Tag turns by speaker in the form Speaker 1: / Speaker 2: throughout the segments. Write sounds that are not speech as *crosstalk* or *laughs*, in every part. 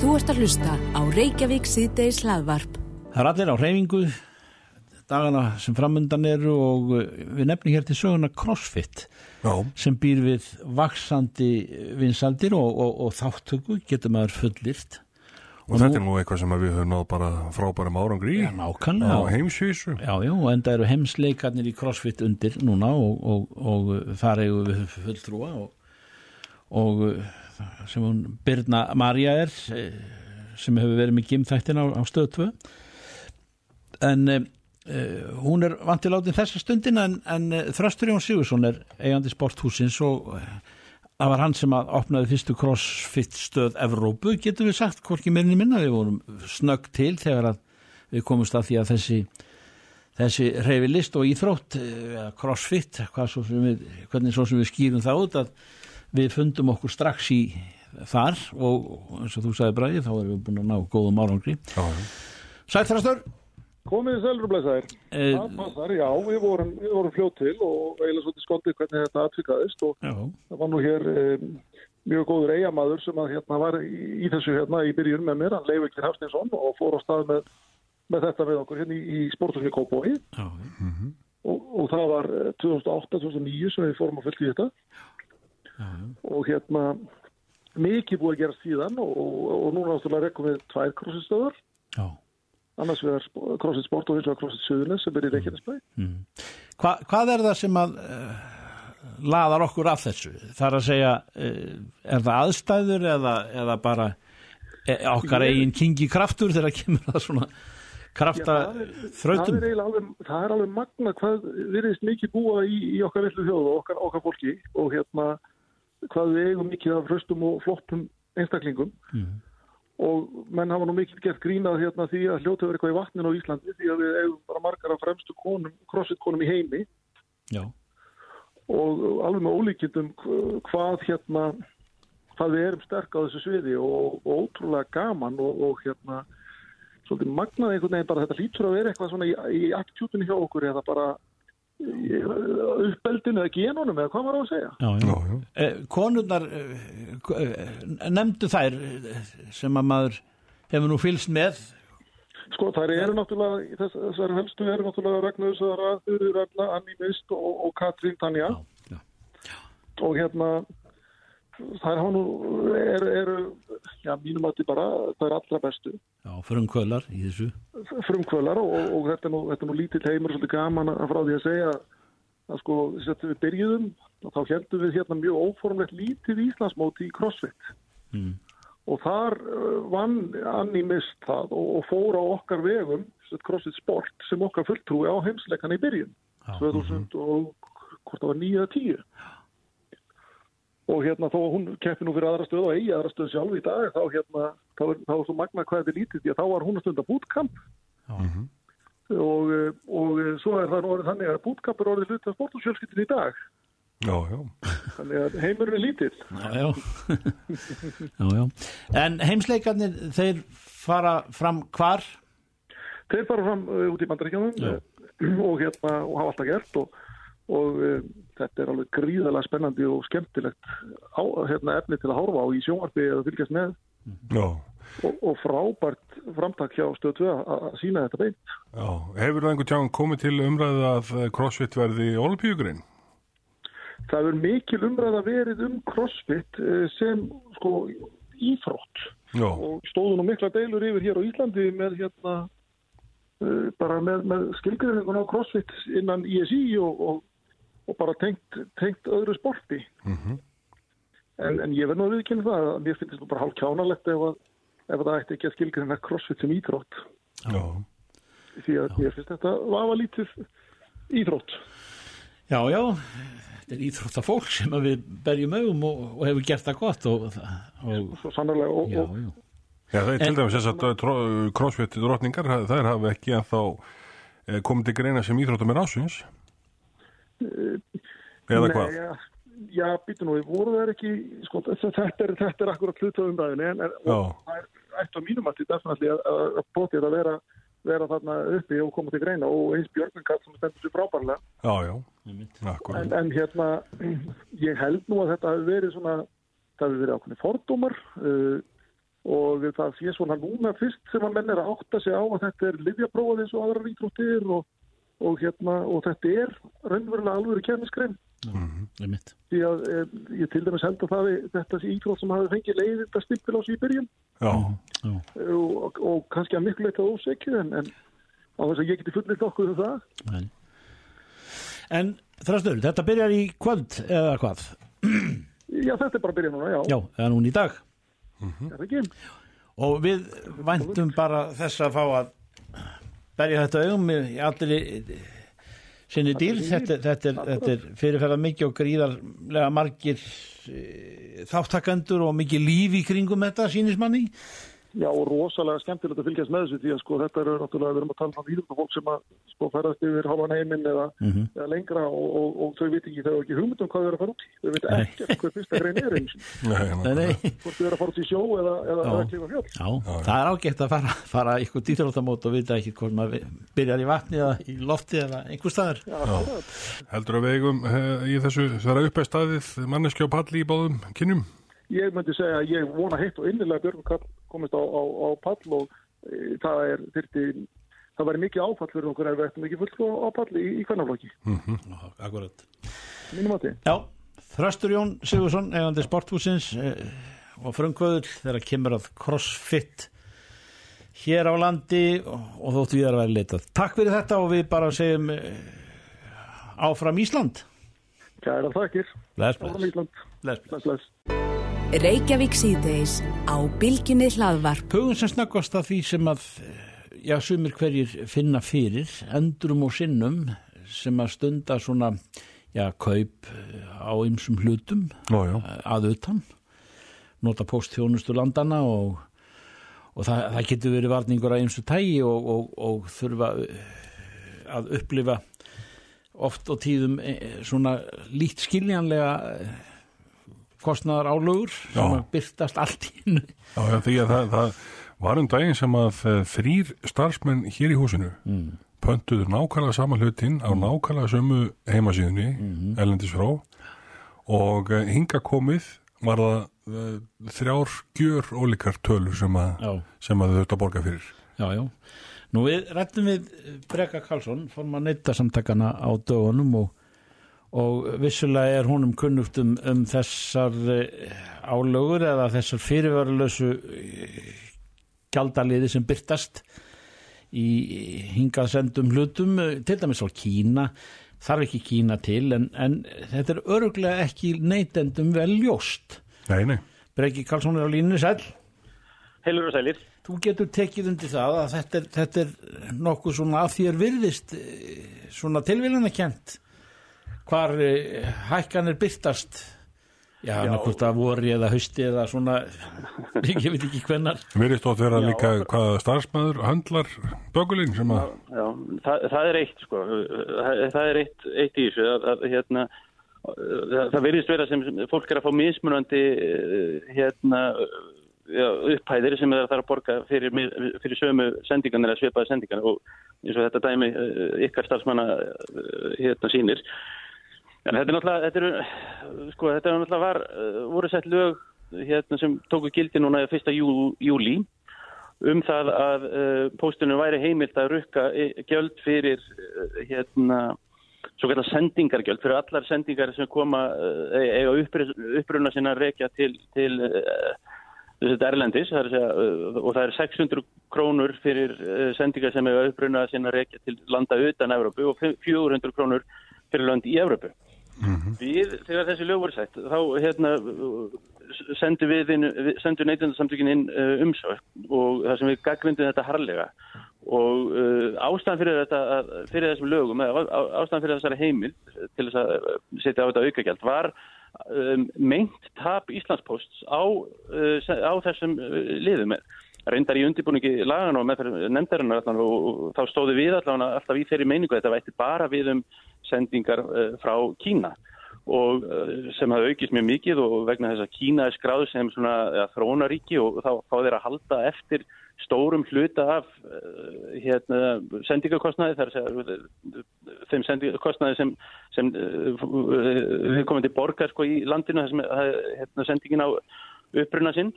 Speaker 1: Þú ert að hlusta á Reykjavík síðdeis hlaðvarp.
Speaker 2: Það er allir á reyfingu dagana sem framundan eru og uh, við nefnum hér til söguna CrossFit
Speaker 3: Já,
Speaker 2: sem býr við vaksandi vinsaldir og, og, og þáttöku getur maður fullirt.
Speaker 3: og þetta er nú eitthvað sem við höfum náð bara frábærum árangri í
Speaker 2: Já, nákvæmlega.
Speaker 3: á heimsvísu.
Speaker 2: Já, já, og enda eru heimsleikarnir í CrossFit undir núna og, og, og þar eigum við fulltrúa og, og sem hún Birna Marja er eh, sem hefur verið með gimþættin á, á stöð 2 en uh, hún er vantil átin þessa stundina en, en uh, Þröstur Jón Sigursson er eigandi sporthúsins og það var hann sem að opnaði fyrstu CrossFit stöð Evrópu, getur við sagt hvorki meirinni minna, við vorum snögg til þegar að við komumst að því að þessi þessi reyfi list og íþrótt crossfit, svo við, hvernig svo sem við skýrum það út að við fundum okkur strax í þar og eins og þú sagði bræði þá erum við búin að ná góðum árangri.
Speaker 3: Já, já.
Speaker 2: Sæl Þrastur.
Speaker 4: Komið þið selur blæsaðir.
Speaker 2: Eh,
Speaker 4: Það passar, já, við vorum, við vorum fljótt til og eiginlega svolítið skontið hvernig þetta atvikaðist og
Speaker 2: Já,
Speaker 4: það var nú hér um, mjög góður eigamaður sem að hérna var í, í þessu hérna í byrjun með mér, hann Leif Ekir Hafstinsson og fór á stað með, með þetta við okkur hérna í, í sporthúsinu Kópói
Speaker 2: já,
Speaker 4: og, og það var eh, 2008-2009 sem við fórum að fylgja í þetta
Speaker 2: já,
Speaker 4: og hérna mikið búið að gera síðan og, og, og núna náttúrulega rekkum við tvær krossistöðar
Speaker 2: já.
Speaker 4: annars við er krossit sport og hins vegar krossit suðunis sem er í Reykjanesbæ
Speaker 2: Hva, hvað er það sem að uh, laðar okkur af þessu? Það er að segja, uh, er það aðstæður eða, eða bara e, okkar eigin kingi kraftur þegar kemur það svona krafta
Speaker 4: Já, er-
Speaker 2: þrautum?
Speaker 4: Það er alveg, það er alveg magna hvað virðist mikið búa í, í okkar villu þjóð og okkar, okkar fólki og hérna hvað við eigum mikið af hraustum og flottum einstaklingum.
Speaker 2: Mhm.
Speaker 4: og menn hafa nú mikið gert grínað hérna því að hljóta verið eitthvað í vatninu á Íslandi því að við eigum bara margar af fremstu konum, crossfit konum í heimi.
Speaker 2: Já,
Speaker 4: og alveg með ólíkindum hvað hérna hvað við erum sterk á þessu sviði og, og ótrúlega gaman og, og hérna svolítið magnað einhvern veginn bara þetta lítur að vera eitthvað svona í, í aktjútinu hjá okkur eða bara uppbeldinu eða genunum eða hvað maður á að segja
Speaker 2: já, já.
Speaker 3: Já, já.
Speaker 2: Eh, konurnar eh, nefndu þær eh, sem að maður hefur nú fylst með
Speaker 4: sko þær eru náttúrulega í þess, þessar helstu eru náttúrulega Ragnar Söðara, Þurður Anni Mist og, og Katrín Tanja og hérna þær hafa nú eru, eru já mínum að þið bara þær allra bestu.
Speaker 2: Já, frumkvölar í þessu.
Speaker 4: Frumkvölar og, og, og þetta, er nú, þetta er nú lítill heimur svolítið gaman að frá því að segja að sko að við byrjuðum og þá heldum við hérna mjög óformlegt lítið Íslandsmóti í CrossFit.
Speaker 2: Mm.
Speaker 4: og þar uh, vann Anni mist það og, og fór á okkar vegum CrossFit Sport sem okkar fulltrúi á heimsleikan í byrjun.
Speaker 2: Já.
Speaker 4: 2000 og hvort það var 9 eða 10 og hérna þó að hún keppi nú fyrir aðra stöð og eigi aðra stöð sjálf í dag þá hérna þá er, þá er svo magna hvað þetta er lítið því að þá var hún að stunda bootcamp
Speaker 2: Já.
Speaker 4: og, eh, og eh, svo er það orðið þannig að bootcamp er orðið hluti af sportusjölskyldin í dag
Speaker 3: Já, já.
Speaker 4: þannig að heimurinn er lítill
Speaker 2: Já, já. *laughs* já, já. En heimsleikarnir, þeir fara fram hvar?
Speaker 4: þeir fara fram uh, út í bandaríkjónum
Speaker 2: Já. *clears throat*
Speaker 4: og hérna og hafa alltaf gert og, og uh, þetta er alveg gríðalega spennandi og skemmtilegt á, hérna, efni til að horfa á í sjónvarpi eða fylgjast með.
Speaker 3: Já,
Speaker 4: og, og frábært framtak hjá stöð 2 að sína þetta beint.
Speaker 3: Já. Hefur það einhvern tján komið til umræðu að eh, CrossFit verði olífjúkurinn?
Speaker 4: það er mikil umræða verið um crossfit uh, sem sko ífrótt
Speaker 3: Já,
Speaker 4: og stóðu nú mikla deilur yfir hér á Íslandi með hérna uh, bara með, með skilgrinningun á crossfit innan ISI og, og, og bara tengt, tengt öðru sporti
Speaker 3: Mhm.
Speaker 4: en, en ég verð nú að viðkynna það að mér finnst þetta bara hálf kjánalegt ef, að, ef það ætti ekki að skilgrinna crossfit sem íþrótt
Speaker 3: já.
Speaker 4: því að mér finnst þetta vafa lítið íþrótt
Speaker 2: Já, já, þetta er íþrótta fólk sem við berjum augum og, og hefur gert það gott og, og
Speaker 4: svo sannarlega og,
Speaker 2: já,
Speaker 4: og
Speaker 2: já.
Speaker 3: Já, það er til dæmis þess að CrossFit drotningar, þær hafa ekki að þá komið til greina sem íþróttum er ásins. Eða
Speaker 4: Nei,
Speaker 3: hvað?
Speaker 4: Já, já býtu nú, voru það ekki, sko, þetta er, þetta er akkurat hluta umræðinu, en, og það er ætti á mínum að þetta að, að, bótið að vera, vera þarna uppi og koma til greina og eins Björgvinkart sem stendur sér frábærlega.
Speaker 3: Já, já.
Speaker 4: En, en hérna, ég held nú að þetta hafi verið svona, það hafi verið ákveðni fordómar uh, og og það sé svona núna fyrst sem að menn er að átta sig á að þetta er livjaprófað eins og aðra íþróttir og, og, hérna, og þetta er raunverulega alveg kjærniskrein
Speaker 2: Ég mitt
Speaker 4: því að e, ég til dæmis held að það er þetta íþrótt sem hafi fengið leiðið þetta stimpil á sig í byrjun.
Speaker 3: Já,
Speaker 2: Já,
Speaker 4: og, og kannski að miklu eitthvað ósekju en, en á þess að ég geti fullitt okkur um það.
Speaker 2: En En þrastur, þetta byrjar í kvöld eða hvað?
Speaker 4: Já, þetta er bara að byrja núna, já,
Speaker 2: Já, eða núna í dag.
Speaker 4: Er það ekki?
Speaker 2: og við væntum bara þess að fá að berja þetta augum í allir sinni dýr þetta, þetta, er, þetta er fyrirferða mikið og gríðarlega margir e, þáttakandur og mikið líf í kringum þetta sínismanni
Speaker 4: Já, og rosalega skemmtilegt að fylgjast með þessu því að sko þetta eru náttúrulega, við erum að tala um íðrúna fólk sem að sko ferðast yfir halvan heiminn eða,
Speaker 2: Mhm.
Speaker 4: eða lengra og, og, og þau veit ekki, þau eru ekki hugmynd um hvað þau eru að fara út í. Þau veit ekki hvað fyrsta grein er eins.
Speaker 3: nei,
Speaker 2: nei,
Speaker 3: nákvæmlega.
Speaker 2: nei.
Speaker 4: Hvort þau eru að fara út í sjó eða, eða,
Speaker 2: Já.
Speaker 4: eða klifa fjöld.
Speaker 2: Já, það er ágætt að fara, fara ykkur dýþróttamót og vita ekki hvort maður byrjar í vatni eða í lofti eða einhver staðar
Speaker 4: Já, akkurat.
Speaker 3: Heldur að við eigum uh, í þessu palli?
Speaker 4: Ég myndi segja að ég vona heitt og innilega Björn Karl komist á, á, á pall og e, það er þyrti, það væri mikið áfall fyrir okkur ef við ættum ekki fullt á pall í, í kvennaflokki.
Speaker 2: Akkurat
Speaker 4: Mínum átti.
Speaker 2: Já, Þröstur Jón Sigursson, eigandi sporthúsins eh, og frumkvöður þegar kemur að crossfit hér á landi og, og þóttu við að vera leitað. Takk fyrir þetta og við bara segjum eh, áfram Ísland.
Speaker 4: Kæra þakkir.
Speaker 2: Bless.
Speaker 4: Ísland.
Speaker 2: bless. Bless,
Speaker 4: bless.
Speaker 1: Reykjavík síðdeis á Bilginni hlaðvarp.
Speaker 2: Hugum sem snöggvast að því sem að eh, já, sumir hverjir finna fyrir endrum og sinnum sem að stunda svona já, kaup eh, á ymsum hlutum
Speaker 3: Nó, já.
Speaker 2: að utan nota postþjónustu landana og, og það, það getur verið varningur að einstu tægi og, og, og þurfa eh, að upplifa oft og tíðum eh, svona lít skiljanlega eh, kostnaðar álögur sem byrtast allt í hennu
Speaker 3: Já, já, því að það, það var um daginn sem að uh, þrýr starfsmenn hér í húsinu mm. pöntuður nákvæmlega sama hlutin á nákvæmlega sömu heimasíðunni
Speaker 2: Mhm.
Speaker 3: Erlendis frá og uh, hinga komið var það uh, þrjár gjör ólíkar tölur sem að, sem að þau þurft að borga fyrir.
Speaker 2: Já, já. Nú við rættum við Breka Karlsson, form að neyta samtakana á dögunum og, og vissulega er honum kunnugt um, um þessar eh, álögur eða þessar fyrirvaralösu gjaldaliði sem byrtast í hingað sendum hlutum, eh, til dæmis á Kína, þarf ekki Kína til en, en þetta er öruglega ekki neytendum vel ljóst.
Speaker 3: Nei, nei.
Speaker 2: Breki Karlsson er á línu sæl.
Speaker 5: Heilur og sælir.
Speaker 2: Þú getur tekið undir það að þetta er, þetta er nokkuð svona að þér virðist eh, svona tilvílana kent hvar eh, hækkanir byrtast já, annarkvort að vori eða hausti eða svona ég veit ekki hvennar
Speaker 3: Verið stótt vera líka hvaða starfsmæður höndlar bökulinn sem að
Speaker 5: Já, það, það er eitt sko, það, það er eitt, eitt í þessu, að, að, hérna, það, það verðist vera sem fólk er að fá mismunandi eh, hérna, já, upphæðir sem það þarf að borga fyrir, fyrir sömu sendingan eða svipaði sendingan og eins og þetta dæmi eh, ykkar starfsmanna hérna sínir. En þetta er náttúrulega, þetta eru, sko, þetta er náttúrulega var, eh, voru sett lög hérna sem tóku gildi núna 1. Jú, júli um það að uh, póstunum væri heimilt að rukka eh, gjöld fyrir hérna svo kallar sendingargjöld fyrir allar sendingar sem koma uh, eiga uppruna sinna rekja til, til uh, þetta erlendis það er segja, uh, og það er 600 krónur fyrir sendingar sem eiga uppruna sinna rekja til landa utan Evrópu og 400 krónur fyrir land í Evrópu. Við, þegar þessi lög voru sett, þá hérna, sendu sendu neytundarsamtökin inn uh, umsögn og það sem við gaggrindum þetta harlega og uh, ástæðan fyrir, þetta, fyrir þessum lögum, á- á- ástæðan fyrir þessari heimild til þess að uh, setja á þetta aukagjald var um, meint tap Íslandsposts á, uh, á þessum uh, liðum reyndar í undirbúningi lagan og með nefndarinnar allan og, og þá stóðu við allan alltaf í þeirri meiningu að þetta vætti bara við um sendingar uh, frá Kína og uh, sem hafa aukist mjög mikið og vegna þess að Kína er skráð sem svona ja, þróunaríki og þá fá þeir að halda eftir stórum hluta af uh, hérna, sendingarkostnaði þar þeim sendingarkostnaði sem, sem við komum til borgar sko í landinu þar sem hérna, sendingin á uppruna sinn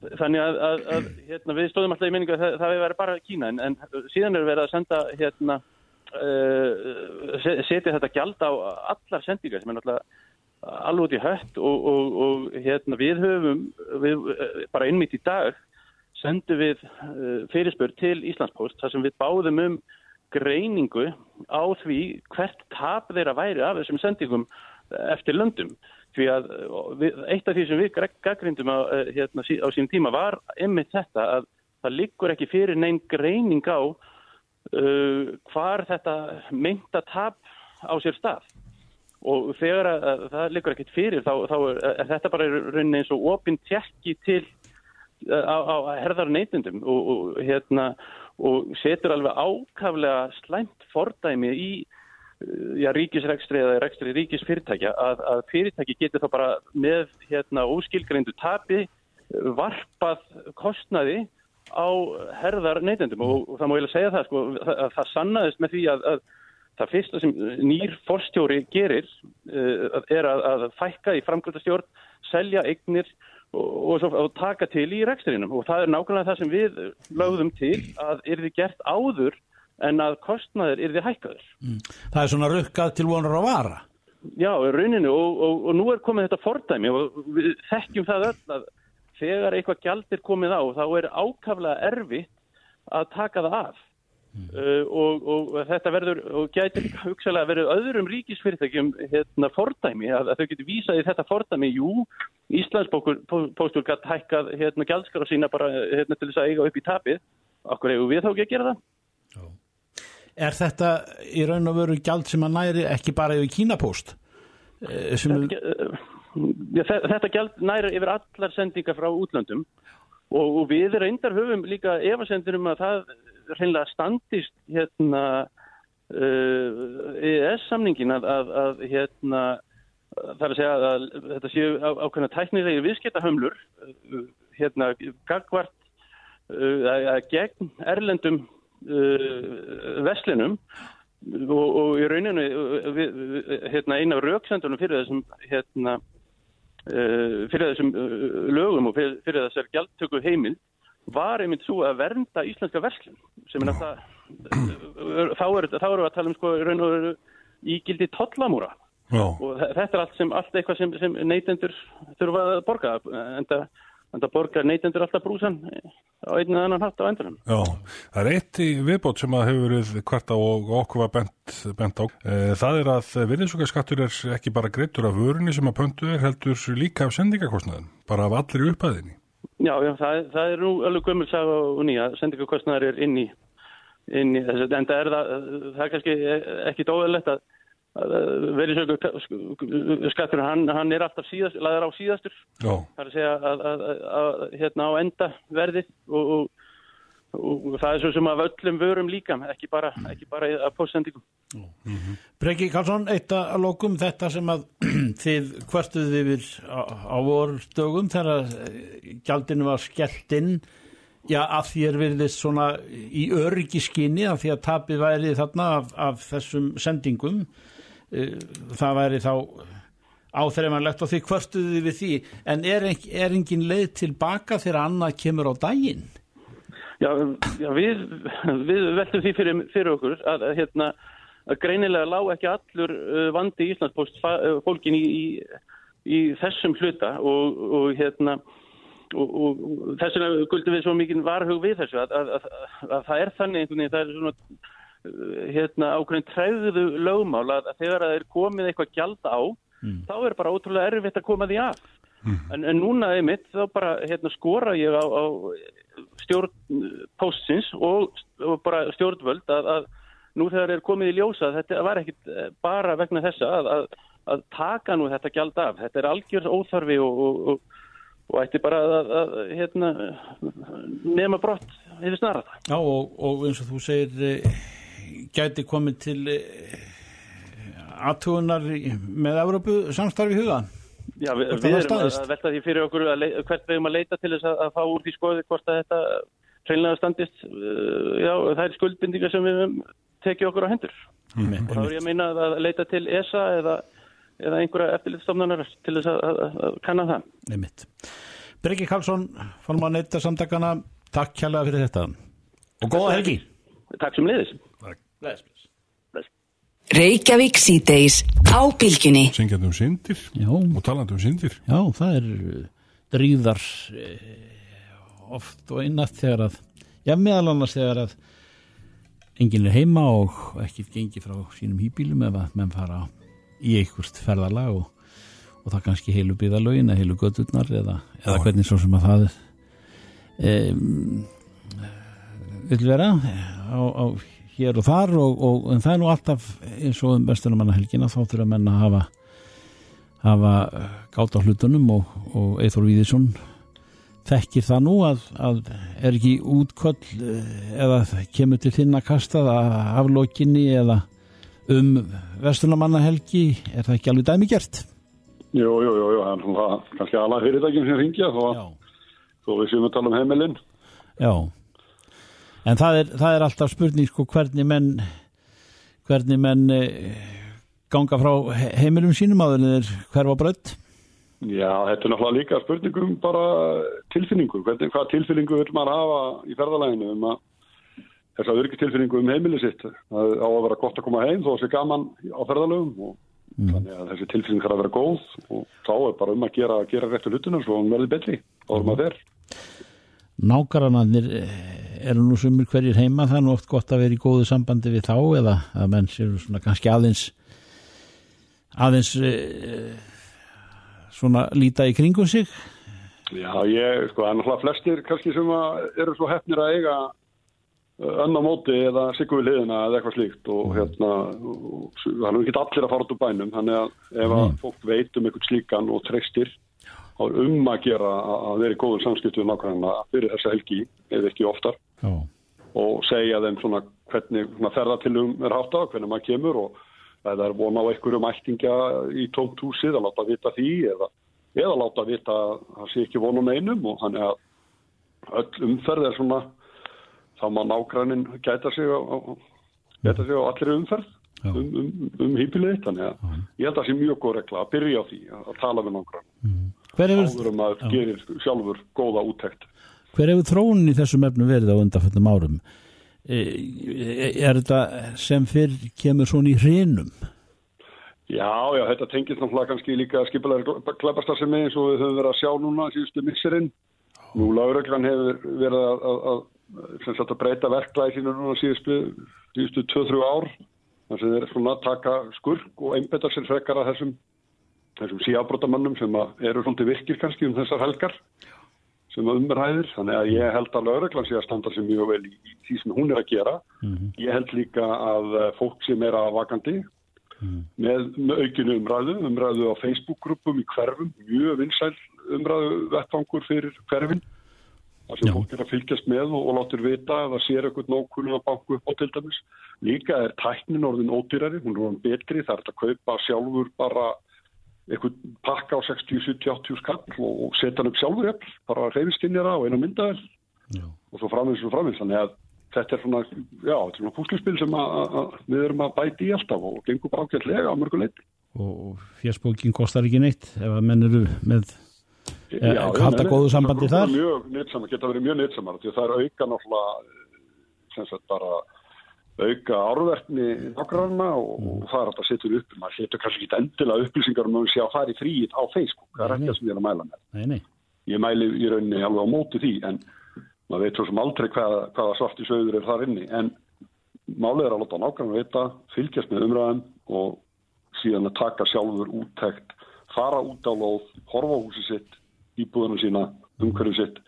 Speaker 5: þannig að, að, að hérna, við stóðum alltaf í minningu að það, það hefur verið bara Kína en, en síðan er verið að senda hérna, uh, setja þetta gjald á allar sendingar sem er náttúrulega alveg út í hött og, og, og hérna, við höfum við, eh, bara innmitt í dag sendum við uh, fyrirspör til Íslandspost þar sem við báðum um greiningu á því hvert tap þeirra væri af þessum sendingum eftir löndum því að eitt af því sem við gaggrindum á, hérna, á sín tíma var ymmið þetta að það liggur ekki fyrir neinn greining á uh, hvar þetta mynda tap á sér stað. Og þegar að, að það liggur ekkit fyrir þá, þá er, er þetta bara rauninni eins og opinn tjekki til á, á herðar neytundum og, og, hérna, og setur alveg ákaflega slæmt fordæmi í já, ríkisrekstri eða rekstri ríkisfyrirtækja að, að fyrirtæki getur þá bara með hérna, óskilgreindu tapi varpað kostnaði á herðar neytendum. Og, og það má ég að segja það sko, að það sannaðist með því að, að það fyrsta sem nýr forstjóri gerir uh, er að, að fækka í framkvæmdastjórn, selja eignir og, og, og taka til í rekstrinum. Og það er nákvæmlega það sem við lögðum til að er þið gert áður en að kostnaður er þið hækkaður.
Speaker 2: Mm. Það er svona rukkað til vonar að vara.
Speaker 5: Já, rauninu og, og nú er komið þetta fordæmi og við þekkjum það öll að þegar eitthvað gjald er komið á þá er ákaflega erfitt að taka það af mm. uh, og, og þetta verður og gætir hugsalega verið öðrum ríkisfyrirtækjum hérna, fordæmi að, að þau getur vísað í þetta fordæmi jú, Íslandsbóstur gætt hækkað hérna, gjaldskara sína bara hérna, til þess að eiga upp í tapið okkur hefur við þá ekki að gera það.
Speaker 2: Er þetta í raun og veru gjald sem að næri ekki bara yfir Kínapóst?
Speaker 5: Eh, þetta, Ja, þetta gæld næri yfir allar sendingar frá útlöndum og, og við reyndar höfum líka efasendur um að það reynilega standist hérna uh, EES-samningin að, að, að hérna það er að segja að þetta séu ákveðna tæknilegi viðskiptahömlur hérna gagvart uh, gegn erlendum uh, veslinum og, og í rauninu uh, við, hérna, eina af rauksendunum fyrir þessum hérna Uh, fyrir þessum uh, lögum og fyrir, fyrir þessar gjaldtöku heimil var einmitt svo að vernda íslenska verslun sem er náttúrulega þá eru við að tala um sko raun og veru ígildi tollamúra Já. og þetta er allt sem allt eitthvað sem, sem neytendur þurfa að borga en það en það borgar neytendur alltaf brúsan á einu eða annan hatt á endunum.
Speaker 3: Já, það er eitt í viðbót sem að hefur verið hvert á og okkur var bent, bent á. E, það er að virðinsugarskattur er ekki bara greittur af vörunni sem að pöntu er heldur líka af sendingakostnaðin, bara af allir upphæðinni.
Speaker 5: Já, já, það, það er nú alveg gömulsag og nýja, sendingakostnaðar er inn í, inn í þessu, en það er, það, það er kannski ekki dóðilegt að verið skattur hann, hann er alltaf síðast, laður á síðastur Já. það er að segja að, að, að hérna á enda verði og, og, og það er svo sem að öllum vörum líka, ekki bara, ekki bara að postsendingum mm
Speaker 2: -hmm. Breki Karlsson, eitt að lokum þetta sem að *clears throat* þið hvertuð yfir á, á vorstögum þegar gjaldinu var skellt inn Já, af því er virðist svona í öryggiskinni af því að tapið væri þarna af, af þessum sendingum Eh, það væri þá áþreifanlegt og því kvörstuði við því en er, er engin leið tilbaka þegar annað kemur á daginn?
Speaker 5: Já, já við, við veltum því fyrir, fyrir okkur að, að, hérna, að greinilega lág ekki allur uh, vandi í Íslandspost uh, fólkin í, í, í þessum hluta og, og hérna og, og þess vegna guldum við svo mikið varhug við þessu að, að það er þannig einhvern veginn, það er svona hérna ákveðin træðuðu lögmál að þegar það er komið eitthvað gjald á mm. þá er bara ótrúlega erfitt að koma því af mm. en, en núna einmitt þá bara hérna, skora ég á, á stjórn postins og, og bara stjórnvöld að, að nú þegar er komið í ljósa þetta var ekkit bara vegna þessa að, að, að taka nú þetta gjald af þetta er algjörð óþarfi og, og, og ætti bara að hérna, nema brott hefur snarað
Speaker 2: Já og eins og þú segir gæti komið til eh, aðtugunar með Európu samstarfi huga?
Speaker 5: Já, við, við erum að velta því fyrir okkur að hvert vegum að leita til þess að, að fá úr því skoði hvort að þetta hreinlega standist uh, já, það er skuldbindingar sem við tekið okkur á hendur. Mm. og þá er ég að meina að leita til ESA eða, eða einhverja eftirlitstofnanar til þess að, að, að kanna það.
Speaker 2: Nefnitt Breki Karlsson, formann neitt samtakana, takk kjærlega fyrir þetta. Og góða helgi.
Speaker 5: Takk sem liðis.
Speaker 2: Bless, bless.
Speaker 1: Reykjavík síðdeis á bylginni.
Speaker 3: Syngjandi um syndir
Speaker 2: Já,
Speaker 3: og talandi um syndir.
Speaker 2: já, það er uh, dríðar eh, oft og einnatt þegar að já, meðal annars þegar að enginn er heima og ekki gengi frá sínum hýbílum ef að menn fara í einhvert ferðalag og, og það kannski heilu byðalögin eða heilu gödurnar eða, eða hvernig svo sem að það um, vil vera á, á hér og þar og, og en það er nú alltaf eins og um bestunumanna helgina þá þurfa menn að hafa hafa gátt á hlutunum og, og Eithor Víðisson þekkir það nú að, að er ekki útköll eh, eða kemur til þinn að kasta það af lokinni eða um vestunumanna helgi er það ekki alveg dæmi gert?
Speaker 6: Jú, jú, jú, jú, það er kannski alveg fyrirtækjum sem ringja þó, þó við séum að tala um heimilinn.
Speaker 2: Já, en það er, það er alltaf spurning sko hvernig menn hvernig menn eh, ganga frá he- heimilum sínum þeir hverfa brödd
Speaker 6: Já, þetta er náttúrulega líka spurningum bara tilfinningu, hvernig, hvað tilfinningu vil maður hafa í ferðalæginu um að þess að örgistilfinningu um heimili sitt? Það á að vera gott að koma heim þó að sé gaman á ferðalögum og þannig að þessi tilfinning þarf að vera góð og þá er bara um að gera, gera réttu hlutunar svo hún verði betri, þá er maður fer.
Speaker 2: Nágarannarnir eru nú sumir hverjir heima það er nú oft gott að vera í góðu sambandi við þá eða að menn séu svona kannski aðeins aðeins eh, svona líta í kringum sig
Speaker 6: Já, ég, sko, það er náttúrulega flestir kannski sem að eru svo hefnir að eiga annar móti eða siggu við liðina eða eitthvað slíkt og hérna það er nú ekki allir að fara út úr bænum þannig að ef að fólk veit um eitthvað slíkan og treystir er um að gera að vera í góður samskiptu við nákvæmna fyrir þessa helgi eða ekki oftar.
Speaker 2: Já,
Speaker 6: og segja þeim svona hvernig ferðatilum er hátt á, hvernig maður kemur og það er vona á einhverjum ættingja í tómt húsið að láta vita því eða, eða láta vita að það sé ekki vonum einum og þannig að öll umferð er svona þá má nágrænin gæta sig á, gæta sig á allir umferð
Speaker 2: Já.
Speaker 6: um, um, um hýpilið þannig að ég held að það sé mjög góð regla að byrja á því að, að tala við
Speaker 2: hver hefur,
Speaker 6: áður um að gerir sjálfur góða úttekt.
Speaker 2: Hver hefur þróunin í þessum efnum verið á undanfjöndum árum? E, er þetta sem fyrr kemur svona í hrinum?
Speaker 6: Já, já, þetta tengist náttúrulega kannski líka skipulega klæpastarsemi eins og við höfum verið að sjá núna síðustu misserinn. Nú lauröglan hefur verið að, að, að, að breyta verklæði sínu núna síðustu, síðustu 2-3 ár. Þannig að þeir eru svona að taka skurk og einbetta sér frekar að þessum, þessum síabrótamannum sem eru svona til virkir kannski um þessar helgar sem að umræðir. Þannig að ég held að lauröglan sé að standa sér mjög vel í, því sem hún er að gera. Ég held líka að eh, fólk sem er að vakandi með, með aukinu umræðu, umræðu á Facebook-grúpum í hverfum, mjög vinsæl umræðu vettfangur fyrir hverfin þar sem
Speaker 2: Já.
Speaker 6: fólk er að fylgjast með og, og látur vita að það sér eitthvað nókunum að banku upp á til dæmis. Líka er tæknin orðin ódýrari, hún er orðin betri, það er að kaupa sjálfur bara eitthvað pakka á 60, 70, 80 skall og, setja hann upp sjálfur jafn, bara reyfiskinnjara og einu myndaðel
Speaker 2: Já.
Speaker 6: og svo framins og framins, þannig að þetta er svona, já, þetta er svona púslispil sem að, að, að við erum að bæti í alltaf og gengur bara ágætlega á mörgu leiti.
Speaker 2: og, fjarsbókin kostar ekki neitt ef að menn eru með
Speaker 6: Já,
Speaker 2: halda
Speaker 6: nei,
Speaker 2: góðu sambandi þar?
Speaker 6: Mjög nýtsamar, geta verið mjög nýtsamar því að það er auka náttúrulega sem sagt bara auka árverkni nákvæmna og,
Speaker 2: Mm.
Speaker 6: og það er að setja upp. Maður setur kannski ekki endilega upplýsingar um að að fara í fríið á Facebook, það er ekki það sem ég er að mæla með.
Speaker 2: Nei, nei,
Speaker 6: ég mæli í rauninni alveg á móti því en maður veit svo sem aldrei hvaða, hvaða svarti sögur er þar inni. En málið er að láta nákvæmlega vita fylgjast með umræðum og síðan að taka sjálfur úttekt fara út á lóð, horfa húsi sitt íbúðunum sína, umhverju sitt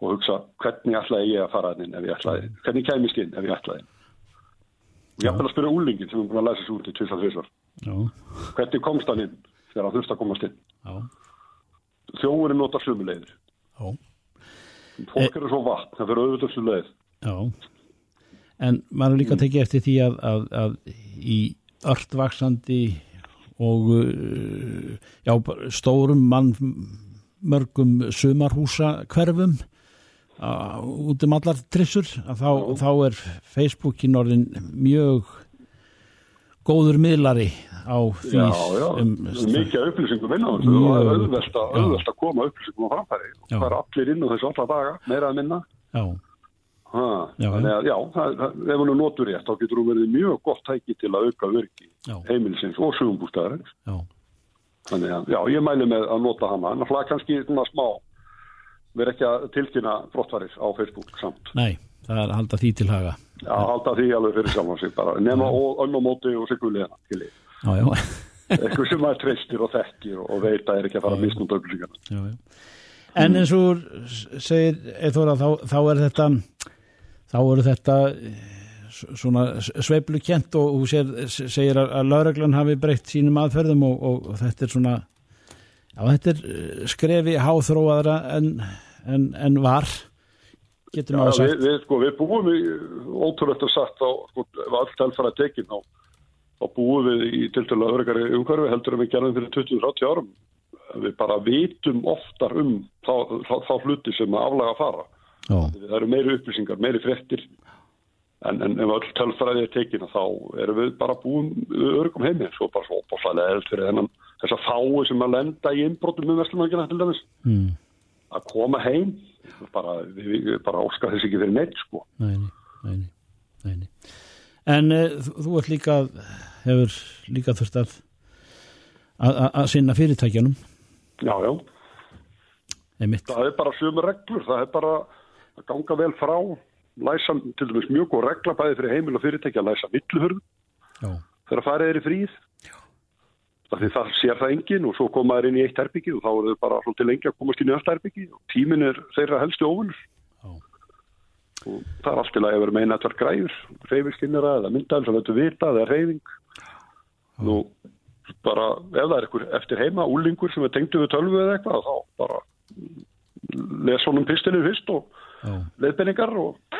Speaker 6: og hugsa hvernig ætlaði ég að fara inn ef ég ætlaði, hvernig kæmist inn ef ég ætlaði og ég ætlaði að spyrja úlingin sem er búin að læsa sér út í tvisar þvisar
Speaker 2: já,
Speaker 6: hvernig komst hann inn þegar hann þurfti að komast inn?
Speaker 2: Já,
Speaker 6: þjóðurinn notar
Speaker 2: já,
Speaker 6: fólk eru svo vatn, það fyrir auðvitað
Speaker 2: já. En maður er líka að tekja eftir því að, að, að í öllvaksandi og uh, já, stórum mann mörgum sumarhúsa hverfum út um allar trissur að þá, þá er Facebookin orðin mjög góður miðlari á því
Speaker 6: Já, já,
Speaker 2: um,
Speaker 6: mikið upplýsingum inn á þessu. Og það er auðvelt að, auðvelt að koma upplýsingum á framfæri. Og það er allir inn á þessu alla daga, meira að minna.
Speaker 2: Já,
Speaker 6: ha,
Speaker 2: Já,
Speaker 6: þannig að já, það, ef hún er notur rétt þá getur hún verið mjög gott tæki til að auka virki heimilisins og sögumbústæðarins
Speaker 2: já,
Speaker 6: þannig að já, ég mæli með að nota hana. En það kannski svona smá verið ekki að tilkynna brottvarir á Facebook samt.
Speaker 2: Nei, það er að halda því til haga.
Speaker 6: Já, halda því alveg fyrir sjálfan sig bara. Nema og önnum móti og sigurlega til því
Speaker 2: já, já,
Speaker 6: eitthvað sem maður treystir og þekkir og veit að er ekki að fara að misnúta upplýsingarna
Speaker 2: já, já. en eins og segir Eithóra, þá, þá er þetta þá eru þetta eh, svona sveiplukent og þú sér, segir að, að lauraglan hafi breytt sínum aðferðum og, og, og þetta er svona já, þetta er eh, skrefi háþróaðra en, en, en var getur maður
Speaker 6: við,
Speaker 2: sagt.
Speaker 6: við, sko, við búum í ótrúlegt að sagt á, sko, allt telfara tekin þá, þá búum við í til til að örgari umhverfi heldur en við gerðum fyrir 20-30 árum. Við bara vitum oftar um þá, þá, þá hluti sem aflaga að fara.
Speaker 2: Já,
Speaker 6: það eru meiri upplýsingar, meiri fréttir. En, en ef öll tölfræði er tekin þá erum við bara búin örgum heimi, svo bara svo opáslæðilega eld fyrir þennan þess að fái sem að lenda í innbrotum um vestlumangina til dæmis.
Speaker 2: Mm,
Speaker 6: að koma heim bara, við, bara óska þess ekki fyrir neitt sko.
Speaker 2: Nei, nei, nei, nei, nei, nei. en uh, þú, ert líka hefur líka þurft að að, að- að sinna fyrirtækjanum
Speaker 6: Já, já,
Speaker 2: einmitt,
Speaker 6: það er bara sömu reglur, það er bara að ganga vel frá, læsa til dæmis mjög góð regla bæði fyrir heimil og fyrirtæki að læsa villuhörð
Speaker 2: já,
Speaker 6: þegar farið er í fríð. Það það sér það enginn og svo koma þær inn í eitt herbyggi og þá er þau bara svolítið lengi að komast inn í næsta herbyggi og tíminn er þeirra helsti.
Speaker 2: Já.
Speaker 6: Og það er allt til að vera með eina tvær græður, reyfiskinnara eða myndaðum sem þetta vita, það er reyfing. Nú, bara ef það er einhver eftir heima úlingur sem er tengdu við tölvu eða eitthvað þá bara les honum pistilið fyrst og
Speaker 2: já,
Speaker 6: leiðbenningar og,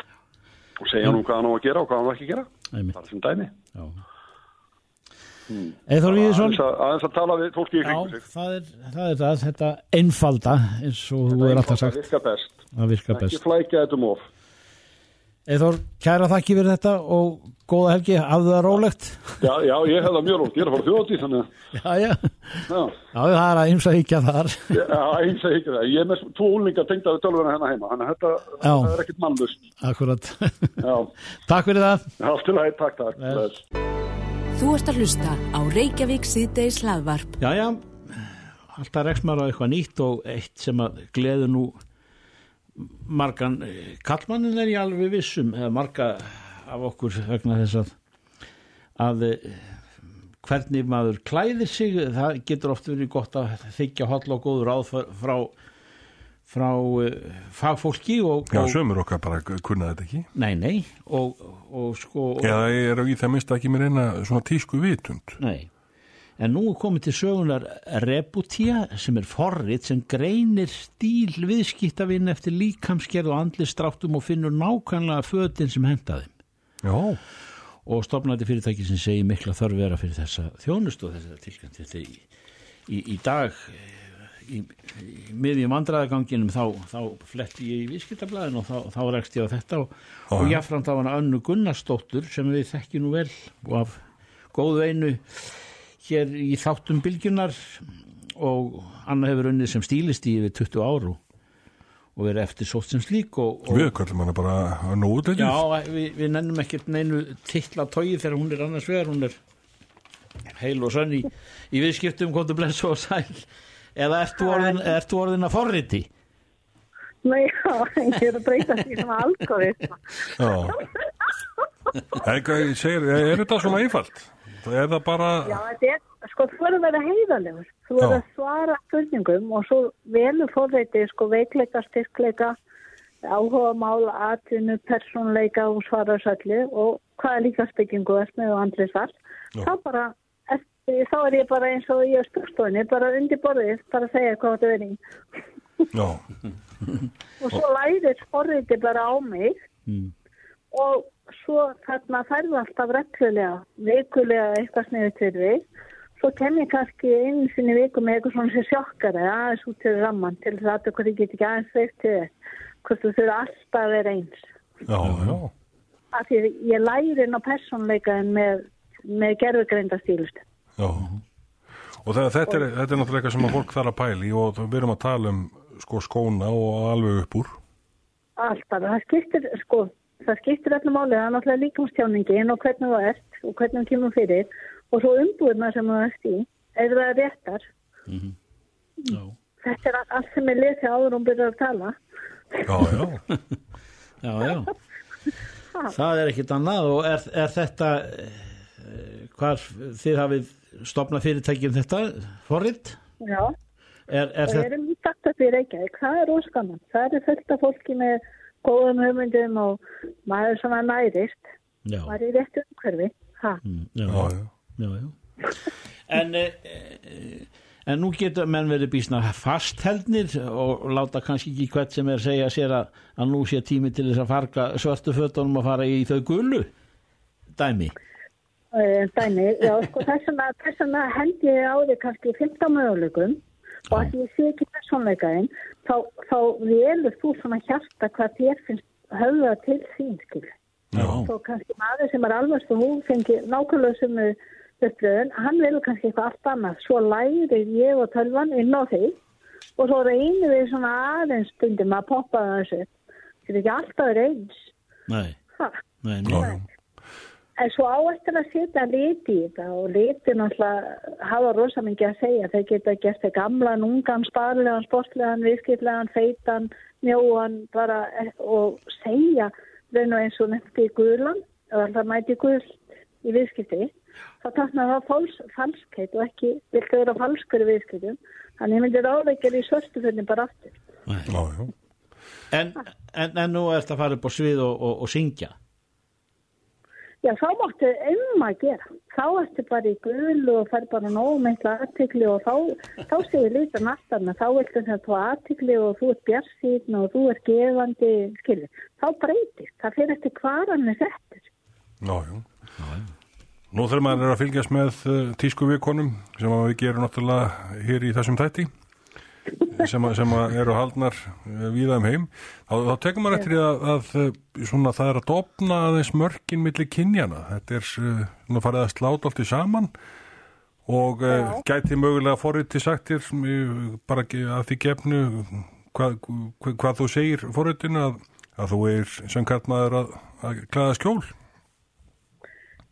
Speaker 6: og segja hann um hvað hann á að gera og hvað hann á ekki að gera
Speaker 2: einmitt
Speaker 6: bara sem dæmi
Speaker 2: já. Eithor Víðisson
Speaker 6: aðeins að, aðeins að tala við fólki í
Speaker 2: Já,
Speaker 6: kringu sig.
Speaker 2: það er, það er það, þetta einfalda eins og þú er alltaf
Speaker 6: það
Speaker 2: sagt
Speaker 6: virka best.
Speaker 2: Að virka
Speaker 6: ekki
Speaker 2: best.
Speaker 6: flækja þetta um of.
Speaker 2: Eithor, kæra þakki fyrir þetta og góða helgi, hafðu það rólegt.
Speaker 6: já, já, ég hef það mjög rótt, ég er að fara þjóti þannig
Speaker 2: Já, já,
Speaker 6: að,
Speaker 2: já, það er að ymsa híkja þar.
Speaker 6: já, já, eins að ekki það ég er með tvo úlingar tengda við tölvuna hérna heima. Þannig að þetta
Speaker 2: Já.
Speaker 6: það er ekkit mannlust
Speaker 2: Akkurat.
Speaker 6: já, *laughs*
Speaker 2: Takk fyrir það.
Speaker 6: að takk, takk.
Speaker 1: Þú ert að hlusta á Reykjavík síðdeis hlaðvarp.
Speaker 2: Já, já, alltaf rekst maður á eitthvað nýtt og eitt sem að gleður nú margan, eh, kallmannin er ég alveg vissum, eða marga af okkur vegna þess að að eh, hvernig maður klæðir sig, það getur oft verið gott að þykja holl og góður ráð frá frá uh, fagfólki og,
Speaker 3: Já, sömur okkar bara kunna þetta ekki.
Speaker 2: nei, nei og, og sko
Speaker 3: Já, það er í það minnst ekki mér eina svona tísku vitund.
Speaker 2: Nei, en nú komið til sögunar Rebutia sem er forrið sem greinir stíl viðskiptavinn eftir líkamskerð og andlistrátum og finnur nákvæmlega fötin sem henda þeim.
Speaker 3: Já,
Speaker 2: Og stopnandi fyrirtæki sem segir mikla þörf vera fyrir þessa þjónustu og þessa tilkvæmt. Þetta í, í, í dag í, í miðjum vandræðaganginum þá, þá fletti ég í viðskiptablaðin og þá, þá rekst ég á þetta og, og jáfnframt á hana önnu Gunnarsdóttur sem við þekkjum nú vel og af góðu einu hér í þáttum bylgjunar og Anna hefur unnið sem stílisti yfir 20 áru og verið eftir sótt sem slík og, og
Speaker 3: við kallum hana bara nógu þetta.
Speaker 2: Já, við, við nennum ekkert neinu titla tói þegar hún er annars vegar, hún er heil og sönn í, í viðskiptum, komdu blessu og sæl eða ertu orðin, ertu orðin að forriti?
Speaker 7: Nei, *laughs* já, ég er að breyta því sem algoritma.
Speaker 3: Ég segir, er, er þetta svona einfalt? Er það bara,
Speaker 7: Já, þetta er, sko, þú verður að vera heiðalegur. Þú verður að svara spurningum og svo velur fórreiti, sko, veikleika, styrkleika, áhuga mála, atvinnu, persónleika og svara sælli og hvað er líka spyggingu og andlisvall.
Speaker 3: Já.
Speaker 7: Þá bara, þá er ég bara eins og ég er spurstofinni, bara undir borðið, bara að segja hvað þetta verið.
Speaker 3: já, *laughs*
Speaker 7: Og svo lærir forreiti bara á mig
Speaker 2: Mm.
Speaker 7: og svo þarna færðu alltaf reglulega, vikulega eitthvað sniðið til við. Svo kem ég kannski einu sinni í viku með eitthvað svona sem sjokkari, aðeins út til ramman til þess að þetta hvað ég get ekki aðeins veikt til þess. Hvort þú þurfa alltaf að vera eins.
Speaker 3: já, já.
Speaker 7: Af því ég læri inn á persónleikaðin með með gerfugreinda stílustu.
Speaker 3: Já. Og það, þetta, er, þetta er náttúrulega eitthvað sem að fólk þarf að pæli og við erum að tala um sko skóna og alveg upp úr.
Speaker 7: Alltaf, það skiptir, sko, það skiptir öllum málið, það er náttúrulega líkamstjáningin og hvernig þú ert og hvernig þú kemur fyrir og svo umbúðuna sem þú ert í, ef það er réttar.
Speaker 2: Já,
Speaker 7: Þetta er allt sem ég lesi áður um byrjar að tala.
Speaker 3: Já, já. *laughs*
Speaker 2: já, já. Það er ekkit annað og er, er þetta eh, hvar þið hafið stopnað fyrirtækjum þetta forrið?
Speaker 7: Já,
Speaker 2: Er, er
Speaker 7: það
Speaker 2: þetta,
Speaker 7: er um þetta fyrir Reykjavík, það er óskaman. Það er fullt af fólki með góðum hugmyndum og maður svona nærist,
Speaker 2: já,
Speaker 7: maður er í réttu umhverfi. Ha,
Speaker 2: mm, já,
Speaker 3: Já,
Speaker 2: já,
Speaker 3: já.
Speaker 2: já. En, eh, eh, en nú getur menn verið bísna fastheldnir og láta kannski ekki hvert sem er að segja sér að, að nú sé tími til þess að farga svörtu fötunum að fara í þau gullu dæmi.
Speaker 7: Eh, dæmi, já, sko *laughs* þess vegna- held ég á því kannski 15 möguleikum og að ég sé ekki persónleikaðin þá, þá velur þú svona hjarta hvað þér finnst höfða til sín skil. Svo kannski maður sem er alveg svo hún fengi nákvæmlega sem upplöðun, hann velur kannski eitthvað allt annað. Svo læri ég og tölvan inn á því og svo reynir við svona aðeins stundum að poppa þessu. Þetta er ekki alltaf reyns.
Speaker 2: Nei,
Speaker 7: Ha.
Speaker 2: nei, nei.
Speaker 7: En svo á eftir að setja liti í þetta og liti náttúrulega hafa rosa mikið að segja. Þeir geta gert það gamlan, ungan, sparlegan, sportlegan, viðskiplegan, feitan, mjóan bara eh, og segja raun og eins og nefndi í guðlan eða það mæti guðl í viðskipti. Það takna það fals, falskheit og ekki viltu vera falskur í viðskiptum. Þannig ég myndi ráðveikir í svörstuföldin bara aftur.
Speaker 2: En, en, en nú ert að fara upp á svið og, og, og syngja.
Speaker 7: Já, þá máttu um að gera. Þá ertu bara í gulu og fær bara nóg meintla aðtikli og þá, þá segir lítan alltaf þá viltu þess að þú aðtikli og þú ert bjarsýn og þú ert gefandi, skilur. Þá breytist. Það fyrir eftir hvað hann er settur.
Speaker 3: Já, já. Nú þegar maður er að fylgjast með uh, tísku vikonum sem að við gerum náttúrulega hér í þessum þætti sem, að, sem að eru haldnar uh, víða um heim þá, þá tekum maður eftir að, að uh, svona, það er að dopna aðeins mörkin milli kynjana þetta er svona farið að sláta allt í saman og uh, gæti mögulega forriti sagtir uh, bara að því gefnu hvað, hvað, hvað þú segir forritinu að, að þú er sem kartmaður að, að klæða skjól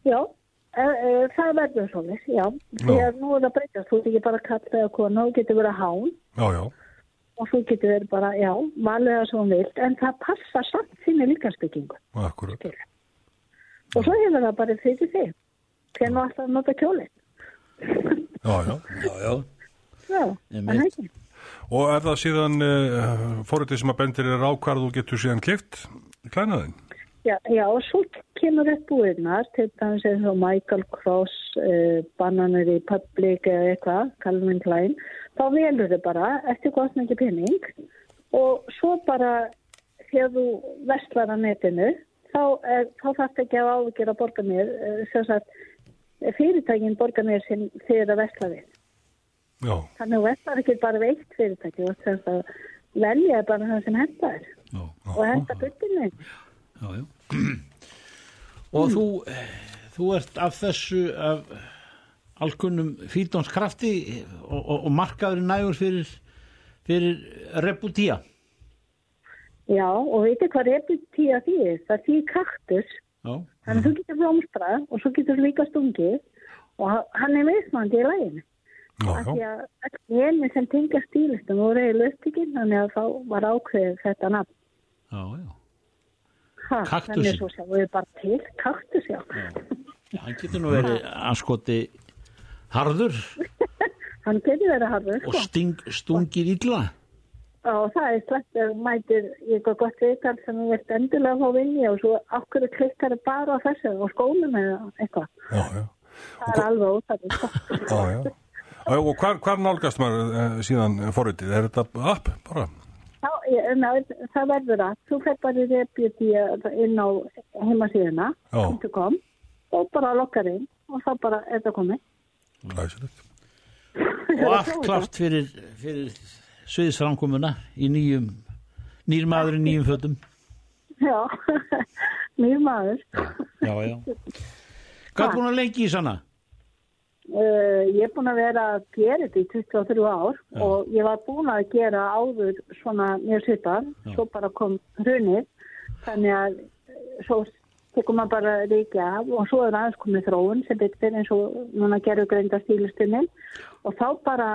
Speaker 7: Já, e, e, það verður svolítið, já. Því
Speaker 3: Já.
Speaker 7: að nú er það breytast. Þú ert ekki bara kall eða kona, þú getur verið hán
Speaker 3: Já, já,
Speaker 7: og þú getur verið bara, já, valið það svo hún vilt. En það passar samt sinni líkansbyggingu.
Speaker 3: akkurat
Speaker 7: skilur. Og svo hefur það bara fyrir þig. Hvernig alltaf að nota kjólinn.
Speaker 3: Já, já.
Speaker 2: Já, já.
Speaker 7: Já, það er ekki.
Speaker 3: Og er það síðan uh, fórhættið sem að bendir er á hvar þú getur síðan klift klænaðinn?
Speaker 7: Já, já, og svo kemur upp búinnar, til dæmis eins og Michael Cross, uh, Banana Republic eða eitthvað, Calvin Klein, þá velur þau bara eftir sem ekki penning og svo bara þegar þú vestlar að netinu, þá, er, þá þarf ekki að ávikið að borga mér, uh, sem sagt, fyrirtækin borga mér sem þeir að vestla við.
Speaker 3: Já,
Speaker 7: Þannig að vestlar ekki bara við eitt fyrirtæki, veist þess að velja bara það sem henda er
Speaker 2: Já,
Speaker 7: og henda byttinu.
Speaker 2: já, já. *clears throat* Og þú, þú ert af þessu af alkunnum fítónskrafti og, og, og markaður nægur fyrir, fyrir reputía.
Speaker 7: Já, og veitir hvað reputíða því er? Það því kaktus,
Speaker 2: Já,
Speaker 7: þannig að þú getur blómstra og svo getur líka stungið og ha- hann er mismandi í læginu.
Speaker 3: já,
Speaker 7: Af því
Speaker 3: já,
Speaker 7: að henni sem tengja stílistum voru í löftikinn, þannig að þá var ákveðið þetta nafn.
Speaker 2: já, já.
Speaker 7: Ha,
Speaker 2: Kaktusinn?
Speaker 7: Þannig svo sjáum við bara til, kaktus, já.
Speaker 2: Já, hann getur nú verið anskoti harður *laughs*
Speaker 7: Hann getur verið harður,
Speaker 2: og
Speaker 7: sko.
Speaker 2: sting, stungir illa.
Speaker 7: Og það er slett að mætir í eitthvað gott viðtal sem þú vilt endilega fá vinni og svo okkur klikkar bara á þessu og skólum eða eitthvað.
Speaker 3: já, já,
Speaker 7: Það er alveg óþarfið, sko.
Speaker 3: já, já. Já, Og hvar, hvar nálgast maður uh, síðan fórhættið? Er þetta app bara?
Speaker 7: Já, ná, það verður að þú fer bara í reputi inn á heimasíðuna. .com og bara lokkar inn og þá bara er það komið.
Speaker 3: Glæsilegt. *laughs*
Speaker 2: Og allt klart fyrir, fyrir sviðsframkomuna í nýjum, nýr maður í nýjum fötum.
Speaker 7: Já, *laughs* mjög maður.
Speaker 2: Já, já. Hvað er búin að lengi í svona?
Speaker 7: Uh, ég er búin að vera að gera þetta í 23 ár
Speaker 2: Já.
Speaker 7: og ég var búin að gera áður svona mjög svipar,
Speaker 2: Já.
Speaker 7: svo bara kom hrunið, þannig að eh, svo tekur maður bara ríkja af og svo er aðeins komið þróun sem betur eins og núna gerur greinda stílustunnin og þá bara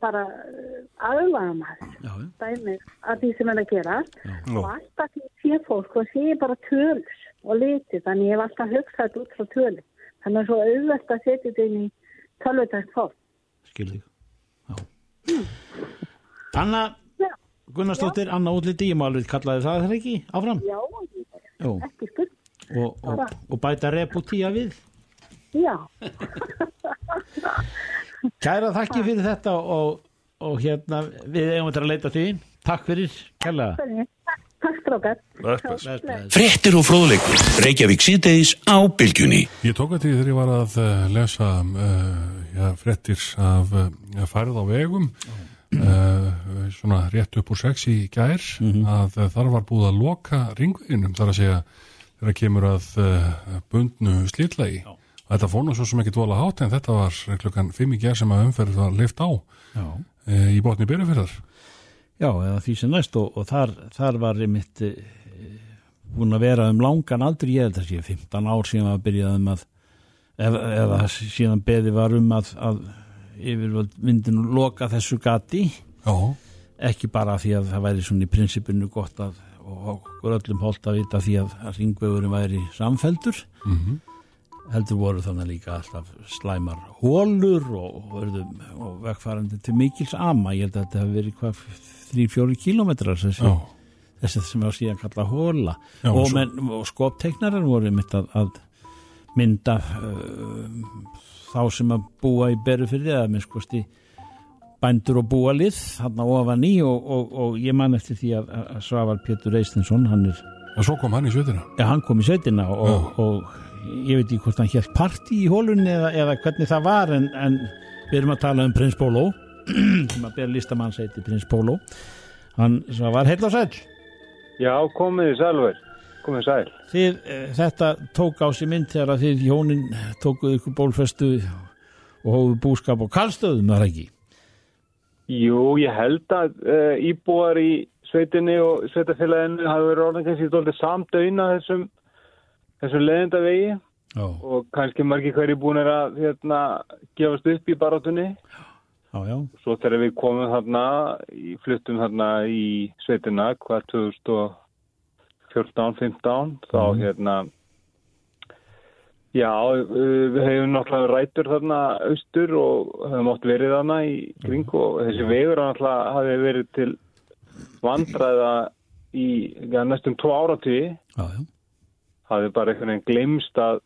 Speaker 7: bara eh, aðlaga maður. Dæmið að því sem er að gera.
Speaker 3: Já.
Speaker 7: og alltaf því sé fólk og sé bara tölus og liti þannig ég hef alltaf hugsað þetta út frá tölus þannig að svo auðvelt að setja þetta inn í tölvutækt fólk
Speaker 2: Skilði. Já. Anna
Speaker 7: Já.
Speaker 2: Gunnarsdóttir, Anna útliti, ég má alveg kallaði það þegar ekki áfram
Speaker 7: Já,
Speaker 2: Jú.
Speaker 7: ekki spurt.
Speaker 2: Og, og, og bæta repútía við.
Speaker 7: Já, *laughs*
Speaker 2: Kæra þakki fyrir þetta og, og hérna við eigum þetta að leita því. Takk fyrir,
Speaker 7: þannig. Takk strákar.
Speaker 8: Fréttir og fróðleikur. Reykjavík síðdeis á bylgjunni.
Speaker 3: Ég tók að því þegar ég var að uh, lesa uh, já, frettir af uh, færð á vegum uh, svona rétt upp úr sex í gær að uh, þar var búið að loka ringveginum þar að segja þegar kemur að uh, bundnu slítlagi og þetta fór nú svo sem ekki dvola hátt en þetta var klukkan 5 í gær sem að umferð var lift á
Speaker 2: Já.
Speaker 3: uh, í botni byrjafyrðar
Speaker 2: Já, eða því sem næst og, og þar, þar var einmitt búin að vera um langan aldrei, ég held að sé 15 ár síðan að byrjaði um að eða, síðan beði var um að, að yfirvöld myndinu loka þessu gati.
Speaker 3: Já,
Speaker 2: ekki bara því að það væri svona í prinsipinu gott að og okkur öllum holdt að vita því að, að ringvegurinn væri samfeldur
Speaker 3: Mhm.
Speaker 2: heldur voru þannig líka alltaf slæmar hólur og, og, vegfærandi til mikils ama. Ég held að þetta hefur verið hvað 3-4 kilometrar þessi,
Speaker 3: já,
Speaker 2: þessi sem var síðan kalla hóla
Speaker 3: Já,
Speaker 2: og,
Speaker 3: svo-
Speaker 2: og skopteiknarar voru mitt að, að mynda uh, þá sem að búa í beru fyrir eða minn skosti bændur og búalið hann ofan í og, og, og ég man eftir því að, að Svavar Pétur Eistinsson hann, er,
Speaker 3: og svo kom hann í sveitina.
Speaker 2: Ja, hann kom í sveitina og, ég veit ekki hvort hann hér partí í hólunni eða, eða hvernig það var en, en við erum að tala um Prins Pólo *clears throat* sem að ber listamann seiti Prins Pólo hann Svavar heil og sæll
Speaker 9: Já, komið þið sælver, komið þið sæl.
Speaker 2: Þið, e, þetta tók á sig mynd þegar að þið hjónin tókuð ykkur bólfestu og hóðu búskap og kallstöðum, er það ekki?
Speaker 9: Jú, ég held að uh, íbúar í sveitinni og sveitafélaginu hafi verið orðin kannski stoltið samdöina þessum, þessum leðenda vegi
Speaker 2: Já,
Speaker 9: og kannski margir hverju búin er að hérna, gefast upp í barátunni.
Speaker 2: já, já,
Speaker 9: Svo þegar við komum þarna, fluttum þarna í sveitina, hvað 2014-15, þá
Speaker 2: Mhm.
Speaker 9: hérna, já, við hefum náttúrulega rætur þarna austur og hefum átt verið þarna í kring og þessi vegur náttúrulega hafi verið til vandræða í ja, næstum tvo áratví,
Speaker 2: já, já,
Speaker 9: hafi bara einhvern veginn glemst að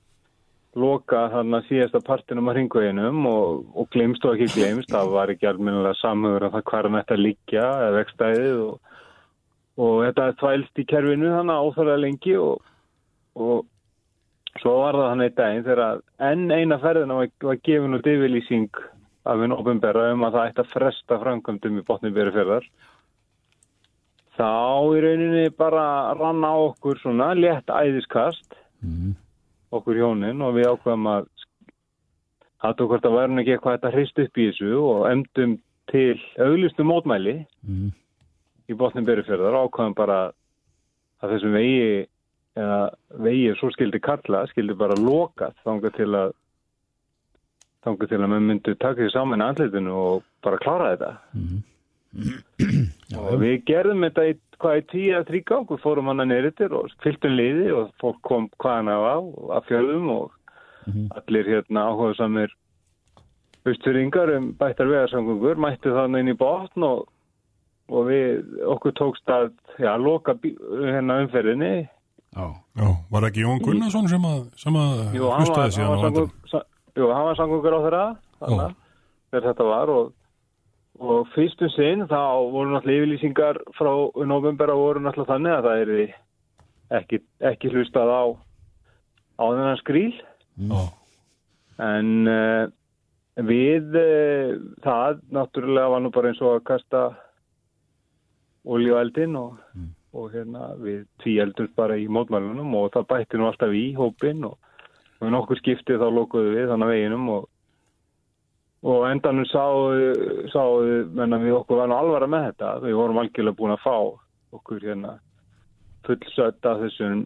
Speaker 9: loka þarna síðasta partinum á hringveginum og, og glemst og ekki glemst það var ekki almennilega samhugur að það ætti að liggja eða vekstæðið og, og þetta tvælst í kerfinu þannig áþarlega lengi og, og svo var það hann eitt daginn þegar enn eina ferðina var, var gefin út yfirlýsing af einn ofinbera um að það ætti að fresta framkvæmdum í botniberi ferðar þá í rauninni bara rann á okkur svona létt æðiskast.
Speaker 2: Mm,
Speaker 9: okkur hjónin og við ákveðum að hattu hvort að nú ekki eitthvað þetta hrist upp í þessu og emdum til auglistu mótmæli
Speaker 2: mm,
Speaker 9: í botnum berufjörðar ákveðum bara að þessum vegi eða vegi svo skildi kalla skildi bara lokað þangað til að þangað til að maður myndi taka því saman í andlitinu og bara klára þetta.
Speaker 2: Mm,
Speaker 9: og við gerðum þetta í, hvað í tíu að þrýgang við fórum hana neyritir og fylgtum liði og fólk kom hvaðan af á af fjörðum og
Speaker 2: Mhm.
Speaker 9: allir hérna áhuga samir austuringar um bættar vegarsangungur mættu þannig inn í botn og, og við okkur tókst að já, loka hérna umferðinni
Speaker 2: já,
Speaker 3: Já, var ekki Jón Gunnarsson sem að, sem að
Speaker 9: Jú, hann
Speaker 3: hlustaði
Speaker 9: hann
Speaker 3: síðan á þetta?
Speaker 9: jú, hann var sangungur á þeirra þannig að þetta var og, og fyrstum sinn þá voru náttúrulega yfirlýsingar frá novembera voru náttúrulega þannig að það er ekki, ekki hlustað á á þennan skríl.
Speaker 3: Já,
Speaker 9: en uh, við uh, það náttúrulega var nú bara eins og að kasta olíu á eldin og, og hérna við tví eldum bara í mótmælunum og það bætti nú alltaf í hópin og og nokkur skiptið þá lokuðu við þannig að veginum og, og endanum sáðu, sáðu menna við okkur var nú alvara með þetta við vorum algjörlega búin að fá okkur hérna fullsött af þessum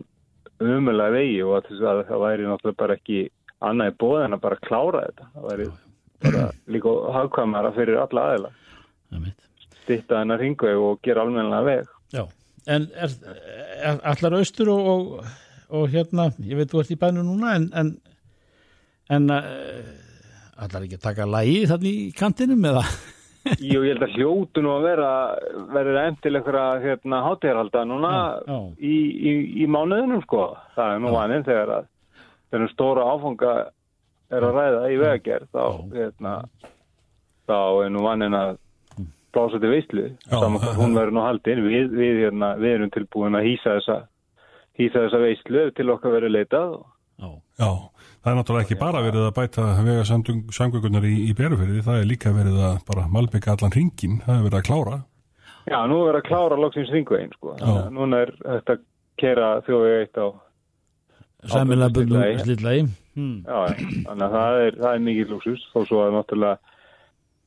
Speaker 9: umulega vegi og að, að það væri náttúrulega bara ekki annað í bóð en að bara klára þetta. Það væri bara líka hagkvæmara fyrir alla aðila. Stitta hennar hringveg og gera almennilega veg.
Speaker 2: Já, en er, er allar austur og, og, og hérna, ég veit þú ert í bænu núna en, en, en uh, allar ekki að taka lægi þannig í kantinum eða? *laughs*
Speaker 9: Jú, ég held að hljótu nú að vera verður enn til einhverja hérna, hátíðarhalda núna
Speaker 2: Já, já.
Speaker 9: Í, í, í mánuðinum sko. Það er nú vaninn þegar að þennan stóra áfanga er að ræða í vegagerð þá, hérna, þá er nú vaninn að blása til hvað hún verður nú haldin. Við, við, hérna, við erum tilbúin að hýsa þessa hýsa þessa veislu til okkar verður leitað
Speaker 3: Já, það er náttúrulega ekki bara verið að bæta vega samgöngunar í, í berufyrði, það er líka verið að bara malbygga allan ringin, það er verið að klára.
Speaker 9: Já, nú er verið að klára loksins ringvegin, sko. Núna er þetta að kera þjóðvega eitt á
Speaker 2: Sæmilega bundum slillagi.
Speaker 9: Hmm. Já, þannig að það er, það er mikið lúksus, þó svo að náttúrulega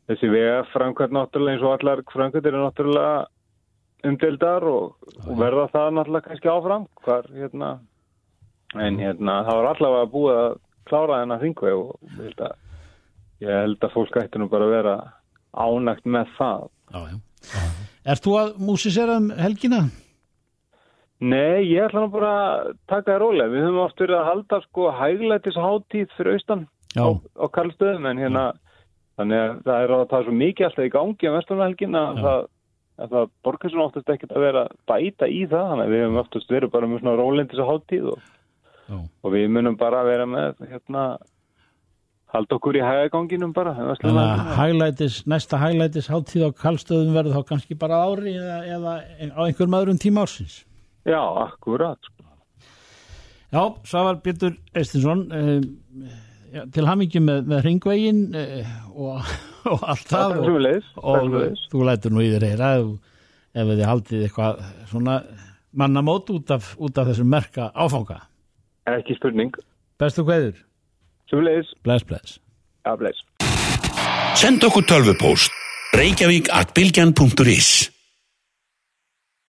Speaker 9: þessi vega framkvæmt náttúrulega eins og allar framkvæmt eru náttúrulega umdeldar og, og verða það náttúrulega kannski áfram, hvar hérna en hérna það var allavega búið að klára þennan hringveg og ég held að, ég held að fólk ætti nú bara að vera ánægt með það
Speaker 2: já, já. Er þú að músisera um helgina?
Speaker 9: Nei, ég ætla nú bara að taka það rólega, við höfum oft verið að halda sko hæglætis háttíð fyrir austan
Speaker 2: já.
Speaker 9: á, á kallstöðum en hérna þannig að það er að það er svo mikið alltaf í gangi á vestunarhelgina að það, að það borgar svo oftast ekkert að vera bæta í það, þannig að við höfum oftast verið bara með svona rólendis háttíð og Já. og við munum bara vera með hérna halda okkur í hægaganginum bara
Speaker 2: að hæglætis, næsta hæglætis háttíð á kallstöðum verður þá kannski bara ári eða, eða á einhverjum öðrum tíma ársins
Speaker 9: Já, akkurat sko.
Speaker 2: Já, Svavar Björn Eistinsson eh, til hamingi með, með ringvegin eh, og, *laughs* og allt það
Speaker 9: og,
Speaker 2: og, og þú lætur nú í þér heyra ef þið haldið eitthvað svona mannamót út af, út af þessum merka áfanga
Speaker 9: Ekki spurning.
Speaker 2: Bestu hverður?
Speaker 9: Sumulegis.
Speaker 2: Bless, bless.
Speaker 9: Já, bless.
Speaker 8: Send okkur tölvupóst reykjavík at bilgjan.is